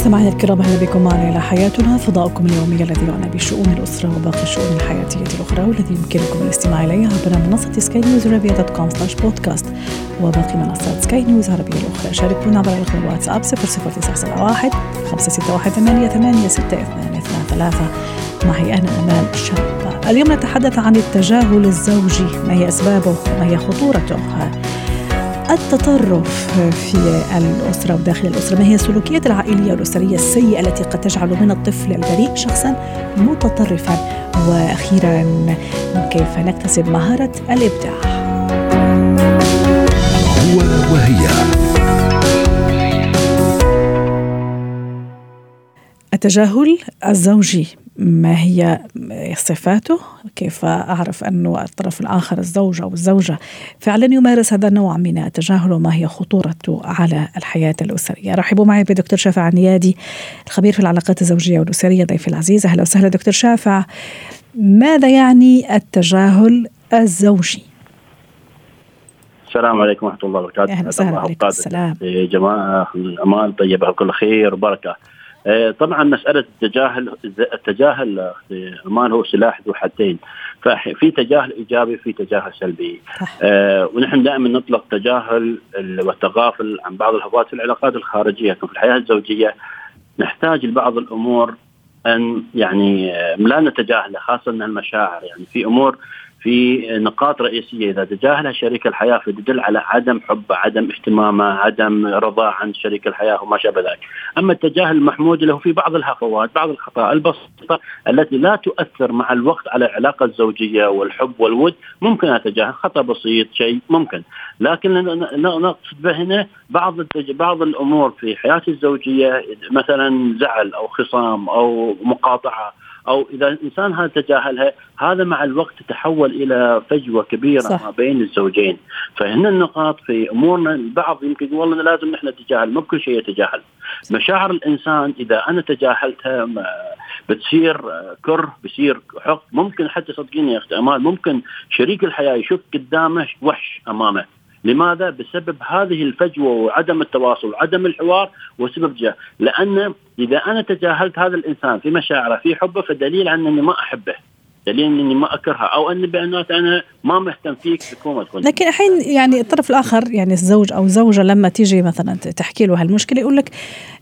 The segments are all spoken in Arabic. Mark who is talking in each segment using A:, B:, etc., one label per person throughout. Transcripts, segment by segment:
A: مستمعينا الكرام أهلا بكم معنا إلى حياتنا. فضاؤكم اليومي الذي يعنى بشؤون الأسرة وباقي الشؤون الحياتية الأخرى والذي يمكنكم الاستماع إليه عبر منصة سكاي نيوز عربية dot com slash podcast وباقي منصات سكاي نيوز العربيه الأخرى. شاركونا عبر رقم الواتساب 00971 561 ثلاثة. معي أنا أمان شابه اليوم نتحدث عن التجاهل الزوجي ما هي أسبابه وما هي خطورته؟ التطرف في الأسرة وداخل الأسرة. ما هي السلوكيات العائلية والأسرية السيئة التي قد تجعل من الطفل البريء شخصا متطرفا وأخيرا كيف نكتسب مهارة الإبداع؟
B: هو وهي.
A: التجاهل الزوجي. ما هي صفاته كيف أعرف أن الطرف الآخر الزوج أو الزوجة فعلا يمارس هذا النوع من التجاهل وما هي خطورته على الحياة الأسرية. رحبوا معي بدكتور شافع النيادي الخبير في العلاقات الزوجية والأسرية ضيفي العزيز. أهلا وسهلا دكتور شافع. ماذا يعني التجاهل الزوجي؟
C: السلام عليكم ورحمة الله وبركاته.
A: أهلا وسهلا عليكم السلام.
C: يا جماعة أمان طيبة كل خير وبركة طبعا مسألة التجاهل التجاهل أمان هو سلاح ذو حدين. ففي تجاهل إيجابي في تجاهل سلبي. آه ونحن دائما نطلق تجاهل والتغافل عن بعض الهفوات في العلاقات الخارجية. في الحياة الزوجية نحتاج لبعض الأمور أن يعني آه، لا نتجاهلها خاصة من المشاعر. يعني في أمور في نقاط رئيسية. إذا تجاهلها شريك الحياة فتدل على عدم حبه، عدم اهتمامه، عدم رضا عن شريك الحياة وما شابه ذلك. أما التجاهل المحمود له في بعض الهفوات، بعض الخطأ البسيطة التي لا تؤثر مع الوقت على العلاقة الزوجية والحب والود، ممكن أتجاهل خطأ بسيط شيء ممكن، لكن نقصد هنا بعض بعض الأمور في حياتي الزوجية مثلا زعل أو خصام أو مقاطعة. أو إذا الإنسان هذا تجاهلها هذا مع الوقت تتحول إلى فجوة كبيرة صح. ما بين الزوجين. فهنا النقاط في أمورنا البعض يمكن يقول والله لازم نحن نتجاهل مو بكل شيء يتجاهل. مشاعر الإنسان إذا أنا تجاهلتها بتصير كره بصير حقد ممكن حتى صدقيني يا أختي امال ممكن شريك الحياة يشوف قدامه وحش أمامه. لماذا؟ بسبب هذه الفجوة وعدم التواصل وعدم الحوار وسبب جاه لأن إذا أنا تجاهلت هذا الإنسان في مشاعره في حبه فدليل عن إني ما أحبه دليل إني ما أكرهها أو اني بانات أنا ما مهتم فيك تكون.
A: لكن الحين يعني الطرف الآخر يعني الزوج أو الزوجه لما تيجي مثلا تحكي له هالمشكلة يقول لك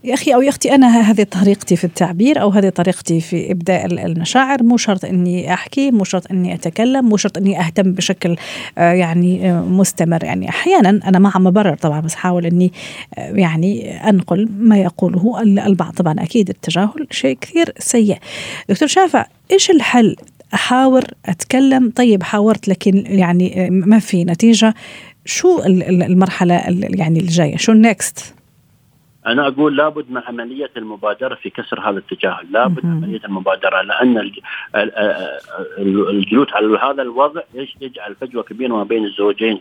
A: يا أخي أو يا أختي أنا هذه طريقتي في التعبير أو هذه طريقتي في إبداء المشاعر مو شرط إني أحكي مو شرط إني أتكلم مو شرط إني أهتم بشكل آه، يعني آه، مستمر. يعني أحيانا أنا ما عم ببرر طبعا بس حاول إني آه، يعني أنقل ما يقوله البعض. طبعا أكيد التجاهل شيء كثير سيء. دكتور شافع إيش الحل أحاور أتكلم. طيب حاورت لكن يعني ما في نتيجة. شو المرحلة يعني الجاية؟ شو النكست
C: أنا أقول لابد من عملية المبادرة في كسر هذا التجاهل، لابد من عملية المبادرة لأن الجلوس على هذا الوضع يجعل فجوة كبيرة ما بين الزوجين.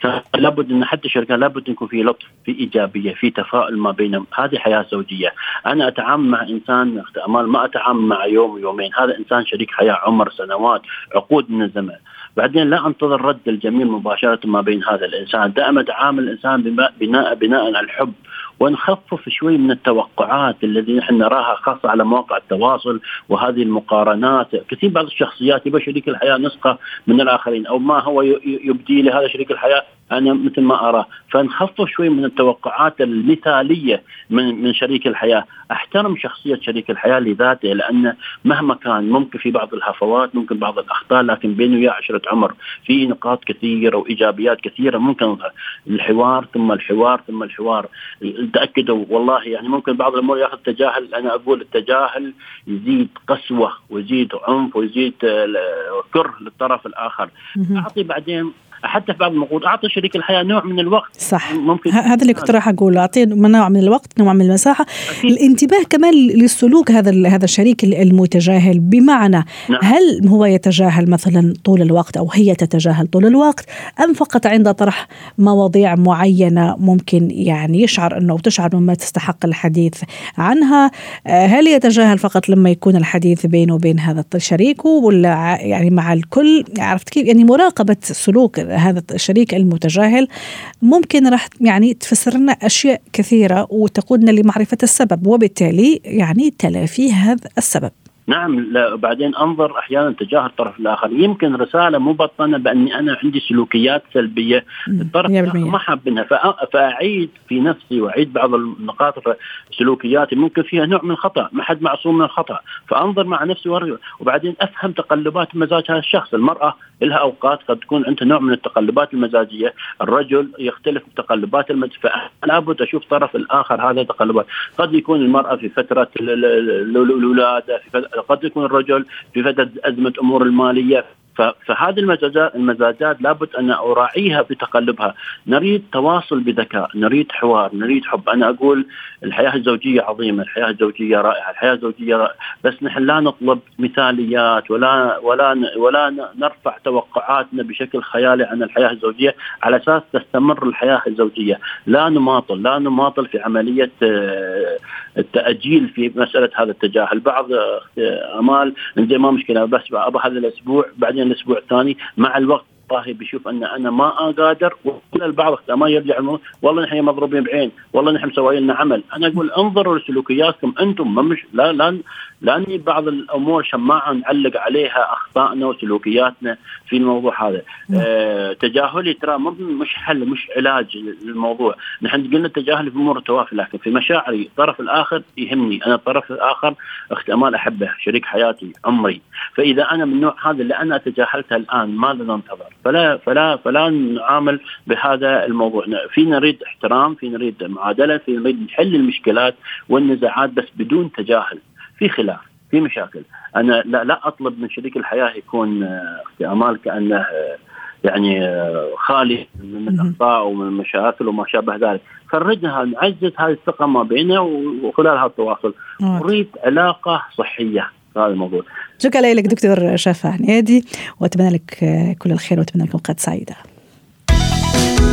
C: فلابد إن حتى الشركات لابد إن يكون في لطف، في إيجابية، في تفاؤل ما بينهم، هذه حياة زوجية، أنا أتعامل مع إنسان اخت امال ما أتعامل مع يوم ويومين، هذا إنسان شريك حياة عمر سنوات، عقود من الزمن. بعدين لا أنتظر رد الجميل مباشرة ما بين هذا الإنسان، دائما أتعامل الإنسان بناء بناء على الحب ونخفف شوي من التوقعات الذي نحن نراها خاصة على مواقع التواصل وهذه المقارنات. كثير بعض الشخصيات يبغى شريك الحياة نسخة من الآخرين أو ما هو يبدي لهذا شريك الحياة أنا مثل ما أرى. فنخفف شوي من التوقعات المثالية من من شريك الحياة، أحترم شخصية شريك الحياة لذاته لأن مهما كان ممكن في بعض الهفوات ممكن بعض الأخطاء لكن بينه وياه عشرة عمر في نقاط كثيرة وإيجابيات كثيرة ممكن الحوار ثم الحوار ثم الحوار. تاكدوا والله يعني ممكن بعض الأمور ياخذ تجاهل أنا أقول التجاهل يزيد قسوة ويزيد عنف ويزيد كره للطرف الآخر. أعطي بعدين حتى في بعض النقود أعطي شريك الحياة نوع من الوقت.
A: صح. ممكن هذا اللي كنت راح أقول اعطيه نوع من الوقت نوع من المساحة. أكيد. الانتباه كمان للسلوك هذا هذا الشريك المتجاهل. بمعنى نعم. هل هو يتجاهل مثلا طول الوقت أو هي تتجاهل طول الوقت أم فقط عند طرح مواضيع معينة ممكن يعني يشعر أنه تشعر مما تستحق الحديث عنها؟ هل يتجاهل فقط لما يكون الحديث بينه وبين هذا شريكه ولا يعني مع الكل؟ عرفت كيف؟ يعني مراقبة سلوك هذا الشريك المتجاهل ممكن راح يعني تفسر لنا أشياء كثيرة وتقودنا لمعرفة السبب وبالتالي يعني تلافي هذا السبب.
C: نعم لا بعدين أنظر أحيانا تجاه الطرف الآخر. يمكن رسالة مبطنه بأني أنا عندي سلوكيات سلبية. الطرف الآخر ما حابنها فأعيد في نفسي وأعيد بعض النقاط سلوكياتي. ممكن فيها نوع من الخطا ما حد معصوم من الخطا فأنظر مع نفسي وبعدين أفهم تقلبات مزاج هذا الشخص المرأة لها أوقات قد تكون عندها نوع من التقلبات المزاجية. الرجل يختلف بتقلبات المزاج فلابد أشوف الطرف الآخر هذا تقلبات قد يكون المرأة في فترة الولادة في فترة قد يكون الرجل في فترة أزمة أمور المالية فهذه المزاجات لابد أن أراعيها في تقلبها، نريد تواصل بذكاء، نريد حوار، نريد حب، أنا أقول الحياة الزوجية عظيمة، الحياة الزوجية رائعة، الحياة الزوجية رائعة. بس نحن لا نطلب مثاليات ولا ولا ولا نرفع توقعاتنا بشكل خيالي عن الحياة الزوجية. على أساس تستمر الحياة الزوجية، لا نماطل، لا نماطل في عملية آه، التأجيل في مسألة هذا التجاهل، البعض آه، آمال عندي ما مشكلة بس ابى هذا الأسبوع بعدين الأسبوع الثاني مع الوقت طاهي بيشوف أن أنا ما أقادر وكل البعض ما يرجع والله نحن مضروبين بعين والله نحن مسوي لنا عمل. أنا أقول انظروا لسلوكياتكم أنتم ما مش لا لا لأني بعض الأمور شماعه نعلق عليها أخطائنا وسلوكياتنا في الموضوع هذا. نعم. آه تجاهلي ترى مش حل مش علاج للموضوع. نحن قلنا التجاهل في امور التوافي لكن في مشاعري الطرف الآخر يهمني. أنا الطرف الآخر اخت امال أحبه شريك حياتي عمري. فإذا أنا من النوع هذا اللي أنا تجاهلتها الآن ماذا ننتظر؟ فلا فلا فلا نعامل بهذا الموضوع. في نريد احترام في نريد معادلة في نريد نحل المشكلات والنزاعات بس بدون تجاهل. في خلاف في مشاكل. أنا لا, لا أطلب من شريك الحياة يكون آه، في أمال كأنه آه، يعني آه، خالي من الأخطاء ومن المشاكل وما شابه ذلك. فرجها نعزز هذه الثقة ما بيننا وخلال هذا التواصل. أريد علاقة صحية. هذا الموضوع.
A: شكرا لك دكتور شافع عنيدي وأتمنى لك كل الخير وأتمنى لكم قد سعيدة.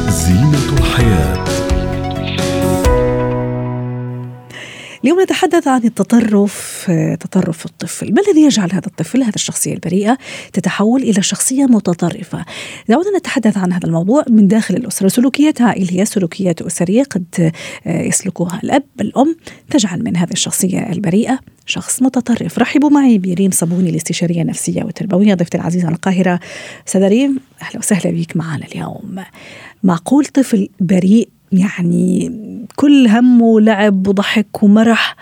A: زينة الحياة. اليوم نتحدث عن التطرف تطرف الطفل. ما الذي يجعل هذا الطفل هذه الشخصية البريئة تتحول إلى شخصية متطرفة؟ دعونا نتحدث عن هذا الموضوع من داخل الأسرة. سلوكيات عائلية سلوكيات أسرية قد يسلكها الأب الأم تجعل من هذه الشخصية البريئة. شخص متطرف. رحبوا معي بريم صابوني الاستشارية النفسية والتربوية ضيفتي العزيزة من القاهرة. أستاذة ريم أهلا وسهلا بك معنا اليوم. معقول طفل بريء يعني كل همه لعب وضحك ومرح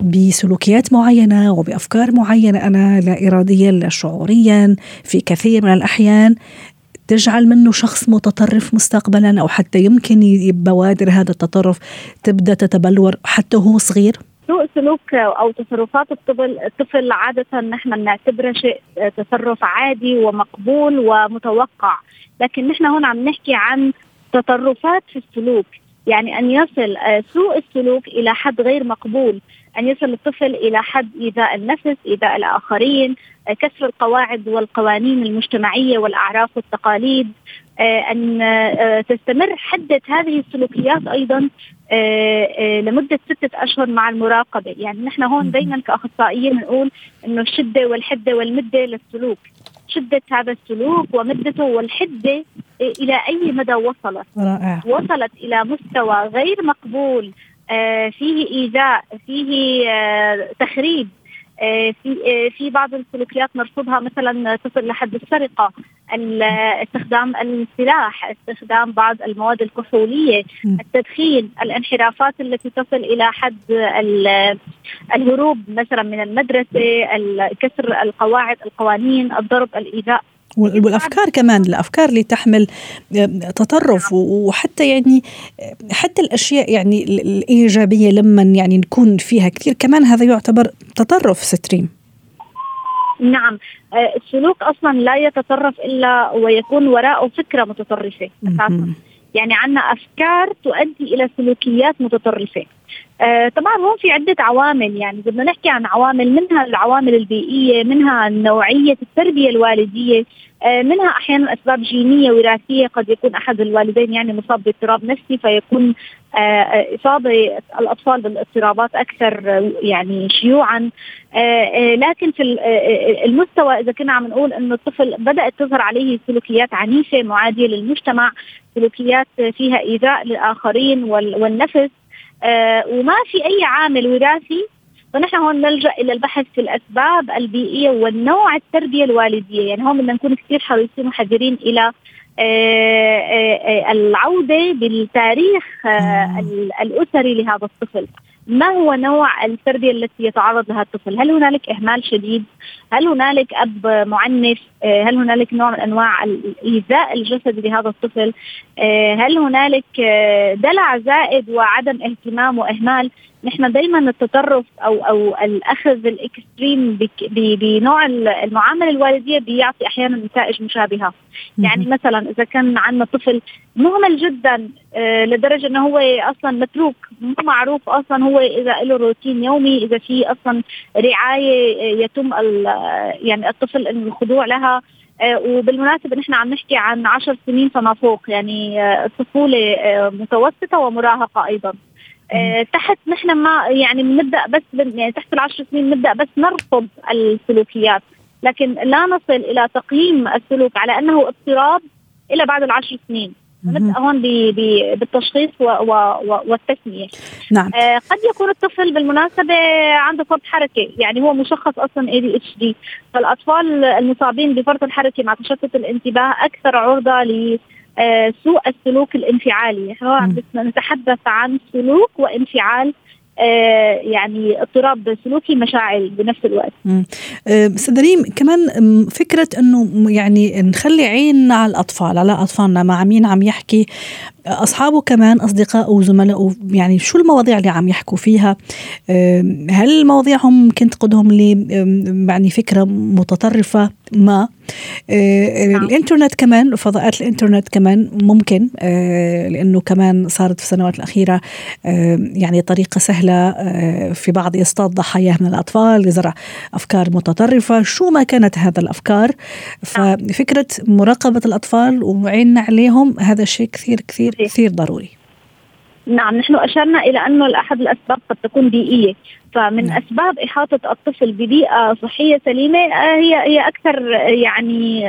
A: بسلوكيات معينة وبأفكار معينة أنا لا إراديا لا شعوريا في كثير من الأحيان تجعل منه شخص متطرف مستقبلا أو حتى يمكن بوادر هذا التطرف تبدأ تتبلور حتى وهو صغير؟
B: سوء سلوك أو تصرفات الطفل الطفل عادة نحن بنعتبره شيء تصرف عادي ومقبول ومتوقع. لكن نحن هون عم نحكي عن تطرفات في السلوك. يعني أن يصل آه، سوء السلوك إلى حد غير مقبول. أن يصل الطفل إلى حد إيذاء النفس إيذاء الآخرين آه، كسر القواعد والقوانين المجتمعية والاعراف والتقاليد. آه، أن تستمر حدة هذه السلوكيات أيضا لمدة ستة أشهر مع المراقبة، يعني نحن هون دائما كأخصائيين نقول إنه الشدة والحدة والمدة للسلوك، شدة هذا السلوك ومدته والحدة إلى أي مدى وصلت؟ رائع. وصلت إلى مستوى غير مقبول. آه، فيه إيذاء فيه آه، تخريب. آه، في في بعض السلوكيات نرصدها مثلا تصل لحد السرقة استخدام السلاح استخدام بعض المواد الكحولية التدخين الانحرافات التي تصل إلى حد الهروب مثلا من المدرسة كسر القواعد القوانين الضرب الإيذاء.
A: والأفكار كمان الأفكار اللي تحمل تطرف وحتى يعني حتى الأشياء يعني الإيجابية لما يعني نكون فيها كثير كمان هذا يعتبر تطرف ستريم.
B: نعم السلوك أصلا لا يتطرف إلا ويكون وراءه فكرة متطرفة أساسا. يعني عندنا أفكار تؤدي إلى سلوكيات متطرفة. آه طبعا هون في عدة عوامل يعني بدنا نحكي عن عوامل منها العوامل البيئية منها نوعيه التربية الوالدية آه منها أحيانا أسباب جينية وراثية قد يكون أحد الوالدين يعني مصاب باضطراب نفسي فيكون آه إصابة الأطفال بالاضطرابات أكثر يعني شيوعا. آه لكن في المستوى إذا كنا عم نقول إنه الطفل بدأت تظهر عليه سلوكيات عنيفة معادية للمجتمع سلوكيات فيها إيذاء للآخرين والنفس. آه وما في أي عامل وراثي فنحن هون نلجأ إلى البحث في الأسباب البيئية والنوع التربية الوالدية. يعني هون بدنا نكون كثير حريصين وحذرين إلى آه آه العودة بالتاريخ الأسري لهذا الطفل. ما هو نوع التربية التي يتعرض لها الطفل؟ هل هنالك إهمال شديد؟ هل هنالك أب معنف؟ هل هنالك نوع من أنواع الإيذاء الجسدي لهذا الطفل؟ هل هنالك دلع زائد وعدم اهتمام وإهمال؟ نحن دائما التطرف أو أو الأخذ الإكستريم بنوع المعاملة الوالدية بيعطي أحيانا نتائج مشابهة. يعني مثلا إذا كان عندنا طفل مهمل جدا لدرجة إنه هو أصلا متروك مو معروف أصلا هو إذا له روتين يومي إذا في أصلا رعاية يتم يعني الطفل الخضوع لها. وبالمناسبة نحن عم نحكي عن عشر سنين فما فوق يعني طفولة متوسطة ومراهقة أيضا. آه تحت نحن ما يعني بنبدأ بس يعني تحت العشر سنين بنبدأ بس نرفض السلوكيات. لكن لا نصل إلى تقييم السلوك على أنه اضطراب إلى بعد العشر سنين. نبدأ هون بالتشخيص و و و والتسمية.
A: نعم.
B: آه قد يكون الطفل بالمناسبة عنده فرط حركة. يعني هو مشخص أصلا اي دي اتش دي فالأطفال المصابين بفرط الحركة مع تشتت الانتباه أكثر عرضة ل سوء السلوك الانفعالي. نحن عم نتحدث عن سلوك وانفعال آه يعني اضطراب سلوكي مشاعري بنفس الوقت.
A: أستاذ ريم كمان فكرة إنه يعني نخلي عيننا على الأطفال على أطفالنا مع مين عم يحكي. أصحابه كمان اصدقائه وزملائه يعني شو المواضيع اللي عم يحكوا فيها؟ هل مواضيعهم ممكن تقودهم ل يعني فكرة متطرفة؟ ما. نعم. الإنترنت كمان فضاءات الإنترنت كمان ممكن لأنه كمان صارت في السنوات الأخيرة يعني طريقة سهلة في بعض يصطاد ضحاياه من الأطفال لزرع أفكار متطرفة. شو ما كانت هذا الأفكار ففكرة مراقبة الأطفال وعيننا عليهم هذا شيء كثير كثير كثير ضروري.
B: نعم نحن أشرنا إلى أنه احد الأسباب قد تكون بيئية. فمن نعم. أسباب إحاطة الطفل ببيئة صحية سليمة هي هي أكثر يعني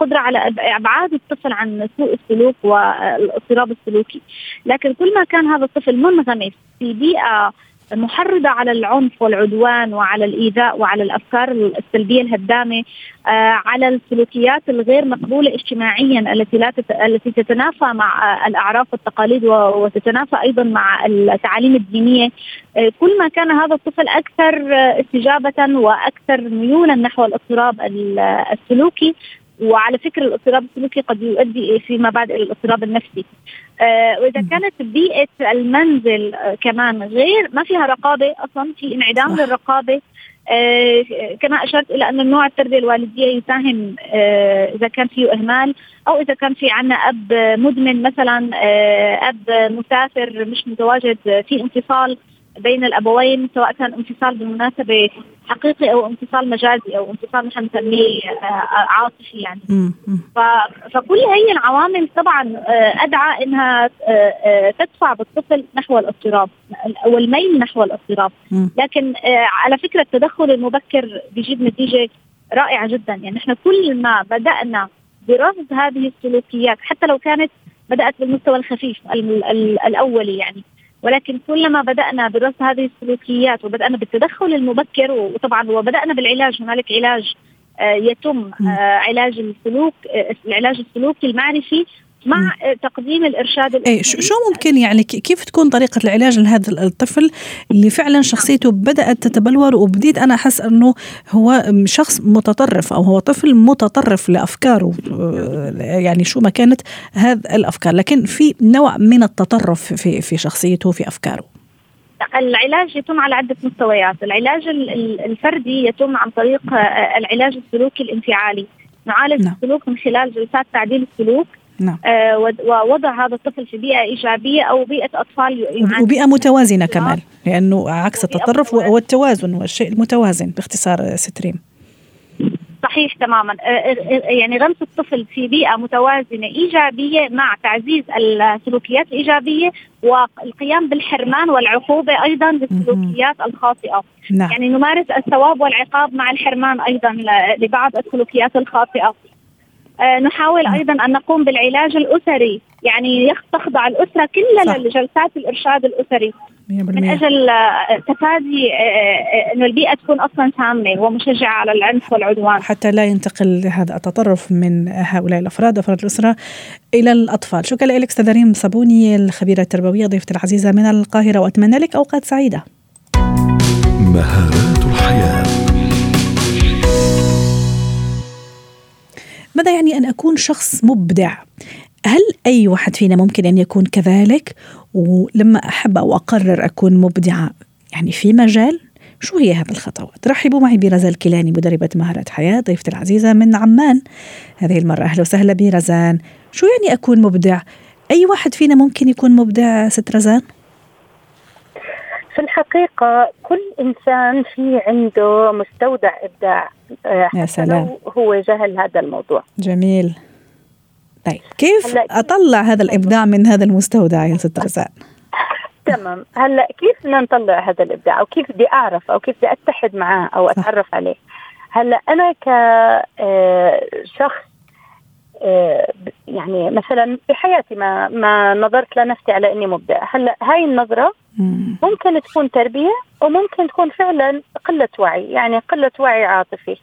B: قدرة على أبعاد الطفل عن سوء السلوك والاضطراب السلوكي لكن كل ما كان هذا الطفل منغمس في بيئة محرضة على العنف والعدوان وعلى الإيذاء وعلى الأفكار السلبية الهدامة آه على السلوكيات الغير مقبولة اجتماعيا التي لا تت... التي تتنافى مع الأعراف والتقاليد وتتنافى أيضا مع التعاليم الدينية. آه كل ما كان هذا الطفل أكثر استجابة وأكثر ميولا نحو الاضطراب السلوكي وعلى فكرة الاضطراب السلوكي قد يؤدي فيما بعد إلى الاضطراب النفسي. آه وإذا كانت بيئة المنزل آه كمان غير ما فيها رقابة أصلا في انعدام للرقابة. آه كما أشرت إلى أن نوع التربية الوالدية يساهم آه إذا كان فيه إهمال أو إذا كان في عندنا أب مدمن مثلا آه أب مسافر مش متواجد في انفصال بين الأبوين سواء كان انفصال بالمناسبة حقيقي أو انفصال مجازي أو انفصال نحن نسميه عاطفي يعني. فكل هي العوامل طبعا أدعى إنها تدفع بالطفل نحو الاضطراب والميل نحو الاضطراب. لكن على فكرة التدخل المبكر بيجيب نتيجة رائعة جدا. يعني إحنا كل ما بدأنا برصد هذه السلوكيات حتى لو كانت بدأت بالمستوى الخفيف الأولي يعني ولكن كلما بدأنا برصد هذه السلوكيات وبدأنا بالتدخل المبكر وطبعا وبدأنا بالعلاج هنالك علاج يتم علاج السلوك العلاج السلوكي المعرفي مع تقديم الإرشاد
A: اي شو ممكن يعني كيف تكون طريقة العلاج لهذا الطفل اللي فعلا شخصيته بدأت تتبلور وبديت أنا أحس أنه هو شخص متطرف أو هو طفل متطرف لأفكاره يعني شو ما كانت هذه الأفكار. لكن في نوع من التطرف في في شخصيته في أفكاره.
B: العلاج يتم على عدة مستويات. العلاج الفردي يتم عن طريق العلاج السلوكي الانفعالي. نعالج نعم. السلوك من خلال جلسات تعديل السلوك نعم. آه ووضع هذا الطفل في بيئة إيجابية أو بيئة أطفال
A: وبيئة متوازنة كمان لأنه عكس التطرف والتوازن والشيء المتوازن باختصار ستريم.
B: صحيح تماما. آه، آه، آه، يعني غمس الطفل في بيئة متوازنة إيجابية مع تعزيز السلوكيات الإيجابية والقيام بالحرمان والعقوبة أيضا للسلوكيات الخاطئة. نعم. يعني نمارس الثواب والعقاب مع الحرمان أيضا لبعض السلوكيات الخاطئة. نحاول أيضا أن نقوم بالعلاج الأسري. يعني تخضع الأسرة كلها لجلسات الإرشاد الأسري. من أجل آه، تفادي آه، آه، إنه البيئة تكون أصلا سامه ومشجعة على العنف والعدوان.
A: حتى لا ينتقل هذا التطرف من هؤلاء الأفراد افراد الأسرة إلى الأطفال. شكرا لك أستاذة ريم صابوني الخبيرة التربوية ضيفتي العزيزة من القاهرة وأتمنى لك أوقات سعيدة. مهارات الحياة. ماذا يعني أن أكون شخص مبدع هل أي واحد فينا ممكن أن يكون كذلك ولما أحب أو أقرر أكون مبدعة يعني في مجال شو هي هذه الخطوات؟ رحبوا معي برزان الكيلاني مدربة مهارات حياة ضيفتي العزيزة من عمان هذه المرة أهلا وسهلا برزان شو يعني أكون مبدع؟ أي واحد فينا ممكن يكون مبدع ست رزان؟
D: في الحقيقة كل إنسان في عنده مستودع إبداع
A: يا سلام.
D: هو جهل هذا الموضوع.
A: جميل. طيب كيف أطلع هذا الإبداع من هذا المستودع يا ست رزان؟
D: تمام. هلا كيف بدنا نطلع هذا الإبداع؟ أو كيف بدي أعرف؟ أو كيف بدي أتحد معاه؟ أو أتعرف عليه؟ هلا أنا كشخص آه، آه، يعني مثلا في حياتي ما ما نظرت لنفسي على إني مبدع. هلأ هاي النظرة ممكن تكون تربية وممكن تكون فعلا قلة وعي يعني قلة وعي عاطفي.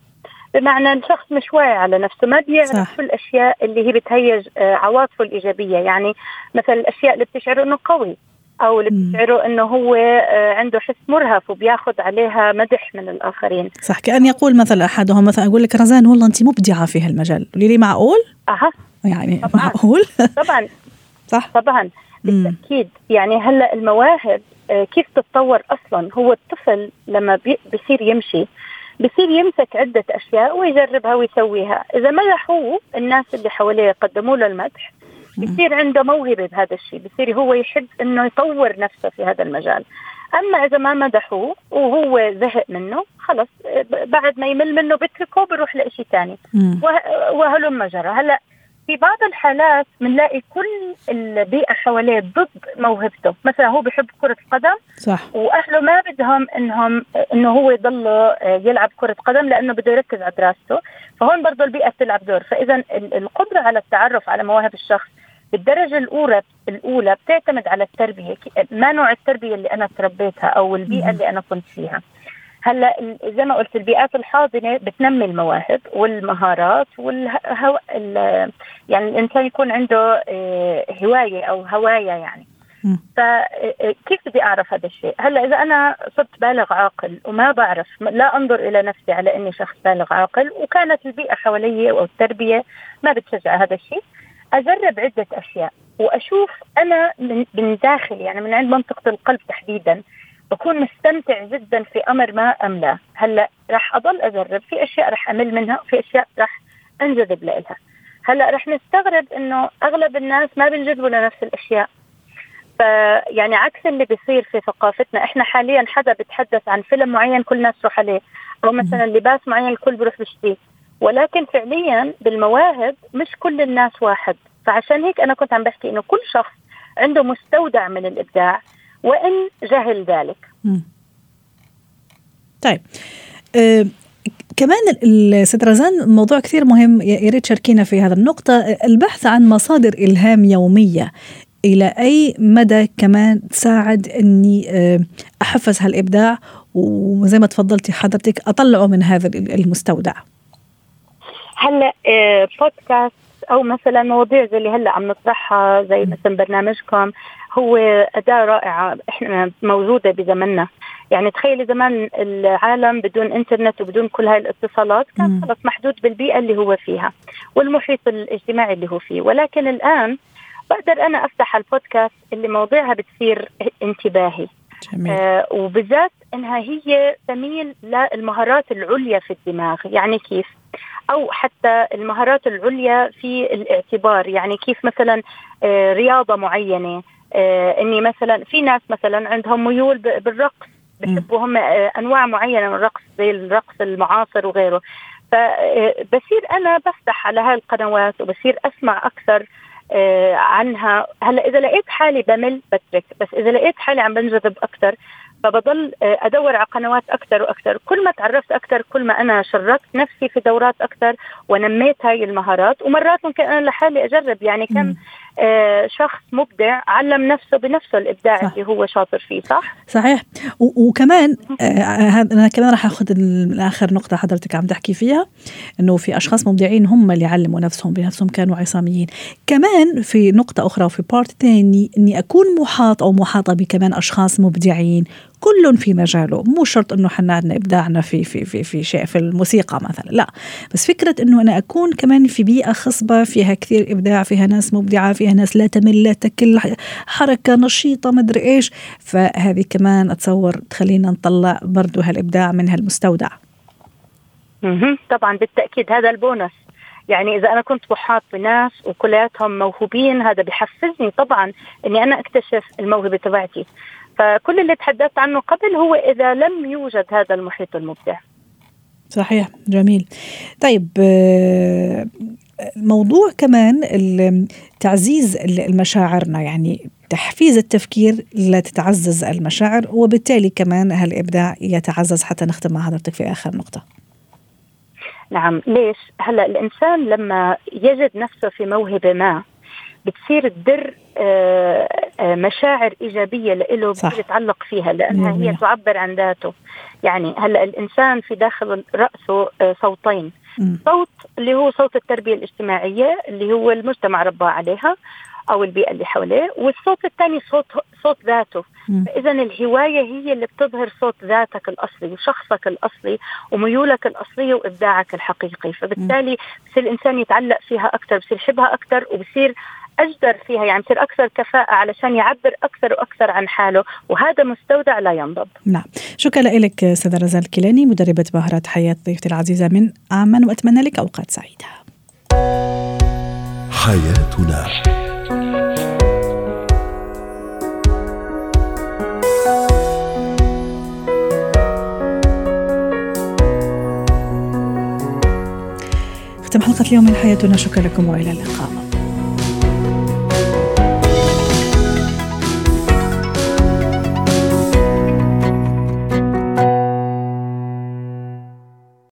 D: بمعنى الشخص مش واعي على نفسه ما بيعرف شو الأشياء اللي هي بتهيج آه، عواطفه الإيجابية. يعني مثلا الأشياء اللي بتشعره إنه قوي أو اللي بتشعره إنه هو آه، عنده حس مرهف وبياخذ عليها مدح من الآخرين.
A: صح كأن يقول مثلا أحدهم مثلا أقول لك رزان والله أنت مبدعه في هالمجال. قولي لي معقول؟
D: أها.
A: يعني طبعا. معقول؟
D: طبعا. صح. طبعا. بالتأكيد. يعني هلأ المواهب آه، كيف تتطور أصلا؟ هو الطفل لما بيصير يمشي بصير يمسك عدة أشياء ويجربها ويسويها. إذا مدحوه الناس اللي حواليه قدموا له المدح بصير عنده موهبة بهذا الشيء بصير هو يحب أنه يطور نفسه في هذا المجال. أما إذا ما مدحوه وهو زهق منه خلص بعد ما يمل منه بتركه بروح لإشي ثاني وهلم جرى هلأ في بعض الحالات بنلاقي كل البيئة حواليه ضد موهبته. مثلا هو بحب كرة القدم
A: صح.
D: وأهله ما بدهم إنهم إنه هو يضل يلعب كرة قدم لأنه بده يركز على دراسته. فهون برضه البيئة بتلعب دور. فاذا القدرة على التعرف على مواهب الشخص بالدرجة الأولى الأولى بتعتمد على التربية. ما نوع التربية اللي أنا تربيتها أو البيئة اللي أنا كنت فيها. هلأ زي ما قلت البيئات الحاضنة بتنمي المواهب والمهارات والهو... يعني الإنسان يكون عنده آه، هواية أو هواية يعني. فكيف آه، بدي أعرف هذا الشيء؟ هلأ إذا أنا صرت بالغ عاقل وما بعرف لا أنظر إلى نفسي على إني شخص بالغ عاقل وكانت البيئة حوالي أو التربية ما بتشجع هذا الشيء. أجرب عدة أشياء وأشوف أنا من, من داخل يعني من عند منطقة القلب تحديدا بكون مستمتع جدا في أمر ما املا هلأ راح أضل أجرب في أشياء راح أمل منها وفي أشياء راح أنجذب لها هلأ راح نستغرب إنه أغلب الناس ما بينجذبوا لنفس الأشياء. فيعني عكس اللي بيصير في ثقافتنا إحنا حاليا حدا بيتحدث عن فيلم معين كل الناس تروح عليه أو مثلا لباس معين الكل بيروح بيشتريه. ولكن فعليا بالمواهب مش كل الناس واحد. فعشان هيك أنا كنت عم بحكي إنه كل شخص عنده مستودع من الإبداع وإن جهل ذلك.
A: طيب. أه كمان ست رزان موضوع كثير مهم يا ريت تشاركينا في هذا النقطة. البحث عن مصادر إلهام يومية إلى أي مدى كمان تساعد أني آه، أحفز هالإبداع؟ وزي ما تفضلتي حضرتك أطلعه من هذا المستودع.
D: هلا بودكاست آه، أو مثلا مواضيع زي اللي هلا عم نطرحها زي مثلا برنامجكم هو أداة رائعة. إحنا موجودة بزمننا. يعني تخيلي زمان العالم بدون إنترنت وبدون كل هاي الاتصالات كان خلص محدود بالبيئة اللي هو فيها والمحيط الاجتماعي اللي هو فيه. ولكن الآن بقدر أنا أفتح البودكاست اللي مواضيعها بتصير انتباهي. جميل. آه وبالذات إنها هي تميل للمهارات العليا في الدماغ. يعني كيف؟ أو حتى المهارات العليا في الاعتبار. يعني كيف مثلا آه رياضة معينة آه إني مثلا في ناس مثلا عندهم ميول بالرقص بحبوا هم آه أنواع معينة من الرقص زي الرقص المعاصر وغيره. فبصير أنا بفتح على هاي القنوات وبصير أسمع أكثر عنها. هلأ إذا لقيت حالي بمل بترك. بس إذا لقيت حالي عم بنجذب أكثر فبضل آه، أدور على قنوات أكثر وأكثر. كل ما تعرفت أكثر كل ما أنا شركت نفسي في دورات أكثر ونميت هاي المهارات. ومرات ممكن أنا لحالي أجرب يعني كم آه، شخص مبدع علم نفسه بنفسه الإبداع صح. اللي هو شاطر فيه صح؟
A: صحيح. وكمان آه أنا كمان راح آخذ آخر نقطة حضرتك عم تحكي فيها إنه في أشخاص مبدعين هم اللي علموا نفسهم بنفسهم كانوا عصاميين. كمان في نقطة أخرى وفي بارت ثاني إني أكون محاط أو محاطة بكمان أشخاص مبدعين. كل في مجاله. مو شرط إنه حنا عندنا إبداعنا في في في في شيء في الموسيقى مثلا لا. بس فكرة إنه أنا أكون كمان في بيئة خصبة فيها كثير إبداع فيها ناس مبدعة فيها ناس لا تمل لا تكل حركة نشيطة مدري إيش. فهذه كمان أتصور تخلينا نطلع برضو هالإبداع من هالمستودع.
D: طبعا بالتأكيد هذا البونس يعني إذا أنا كنت محاط بناس وكلياتهم موهوبين هذا بحفزني طبعا إني أنا أكتشف الموهبة تبعتي. فكل اللي تحدثت عنه قبل هو إذا لم يوجد هذا المحيط المبدع.
A: صحيح جميل. طيب آه، موضوع كمان تعزيز المشاعرنا يعني تحفيز التفكير لتتعزز المشاعر وبالتالي كمان هالإبداع يتعزز حتى نختم مع حضرتك في آخر نقطة؟
D: نعم ليش؟ هلأ الإنسان لما يجد نفسه في موهبة ما بتصير تدر آه، آه، مشاعر إيجابية له بيتعلق فيها لأنها هي تعبر عن ذاته. يعني هلأ الإنسان في داخل رأسه آه، صوتين. صوت اللي هو صوت التربية الاجتماعية اللي هو المجتمع ربى عليها أو البيئة اللي حواليه والصوت الثاني صوت صوت ذاته. فاذا الهواية هي اللي بتظهر صوت ذاتك الأصلي وشخصك الأصلي وميولك الاصليه وإبداعك الحقيقي. فبالتالي بصير الإنسان يتعلق فيها أكثر بصير يحبها أكثر وبصير أجدر فيها يعني بصير أكثر كفاءة علشان يعبر أكثر وأكثر عن حاله وهذا مستودع لا ينضب.
A: نعم. شكرا لك أستاذة رزان الكيلاني مدربة مهارات حياة ضيفتي العزيزة من عمان وأتمنى لك أوقات سعيدة. حياتنا. ختم حلقة اليوم من حياتنا. شكرا لكم وإلى اللقاء.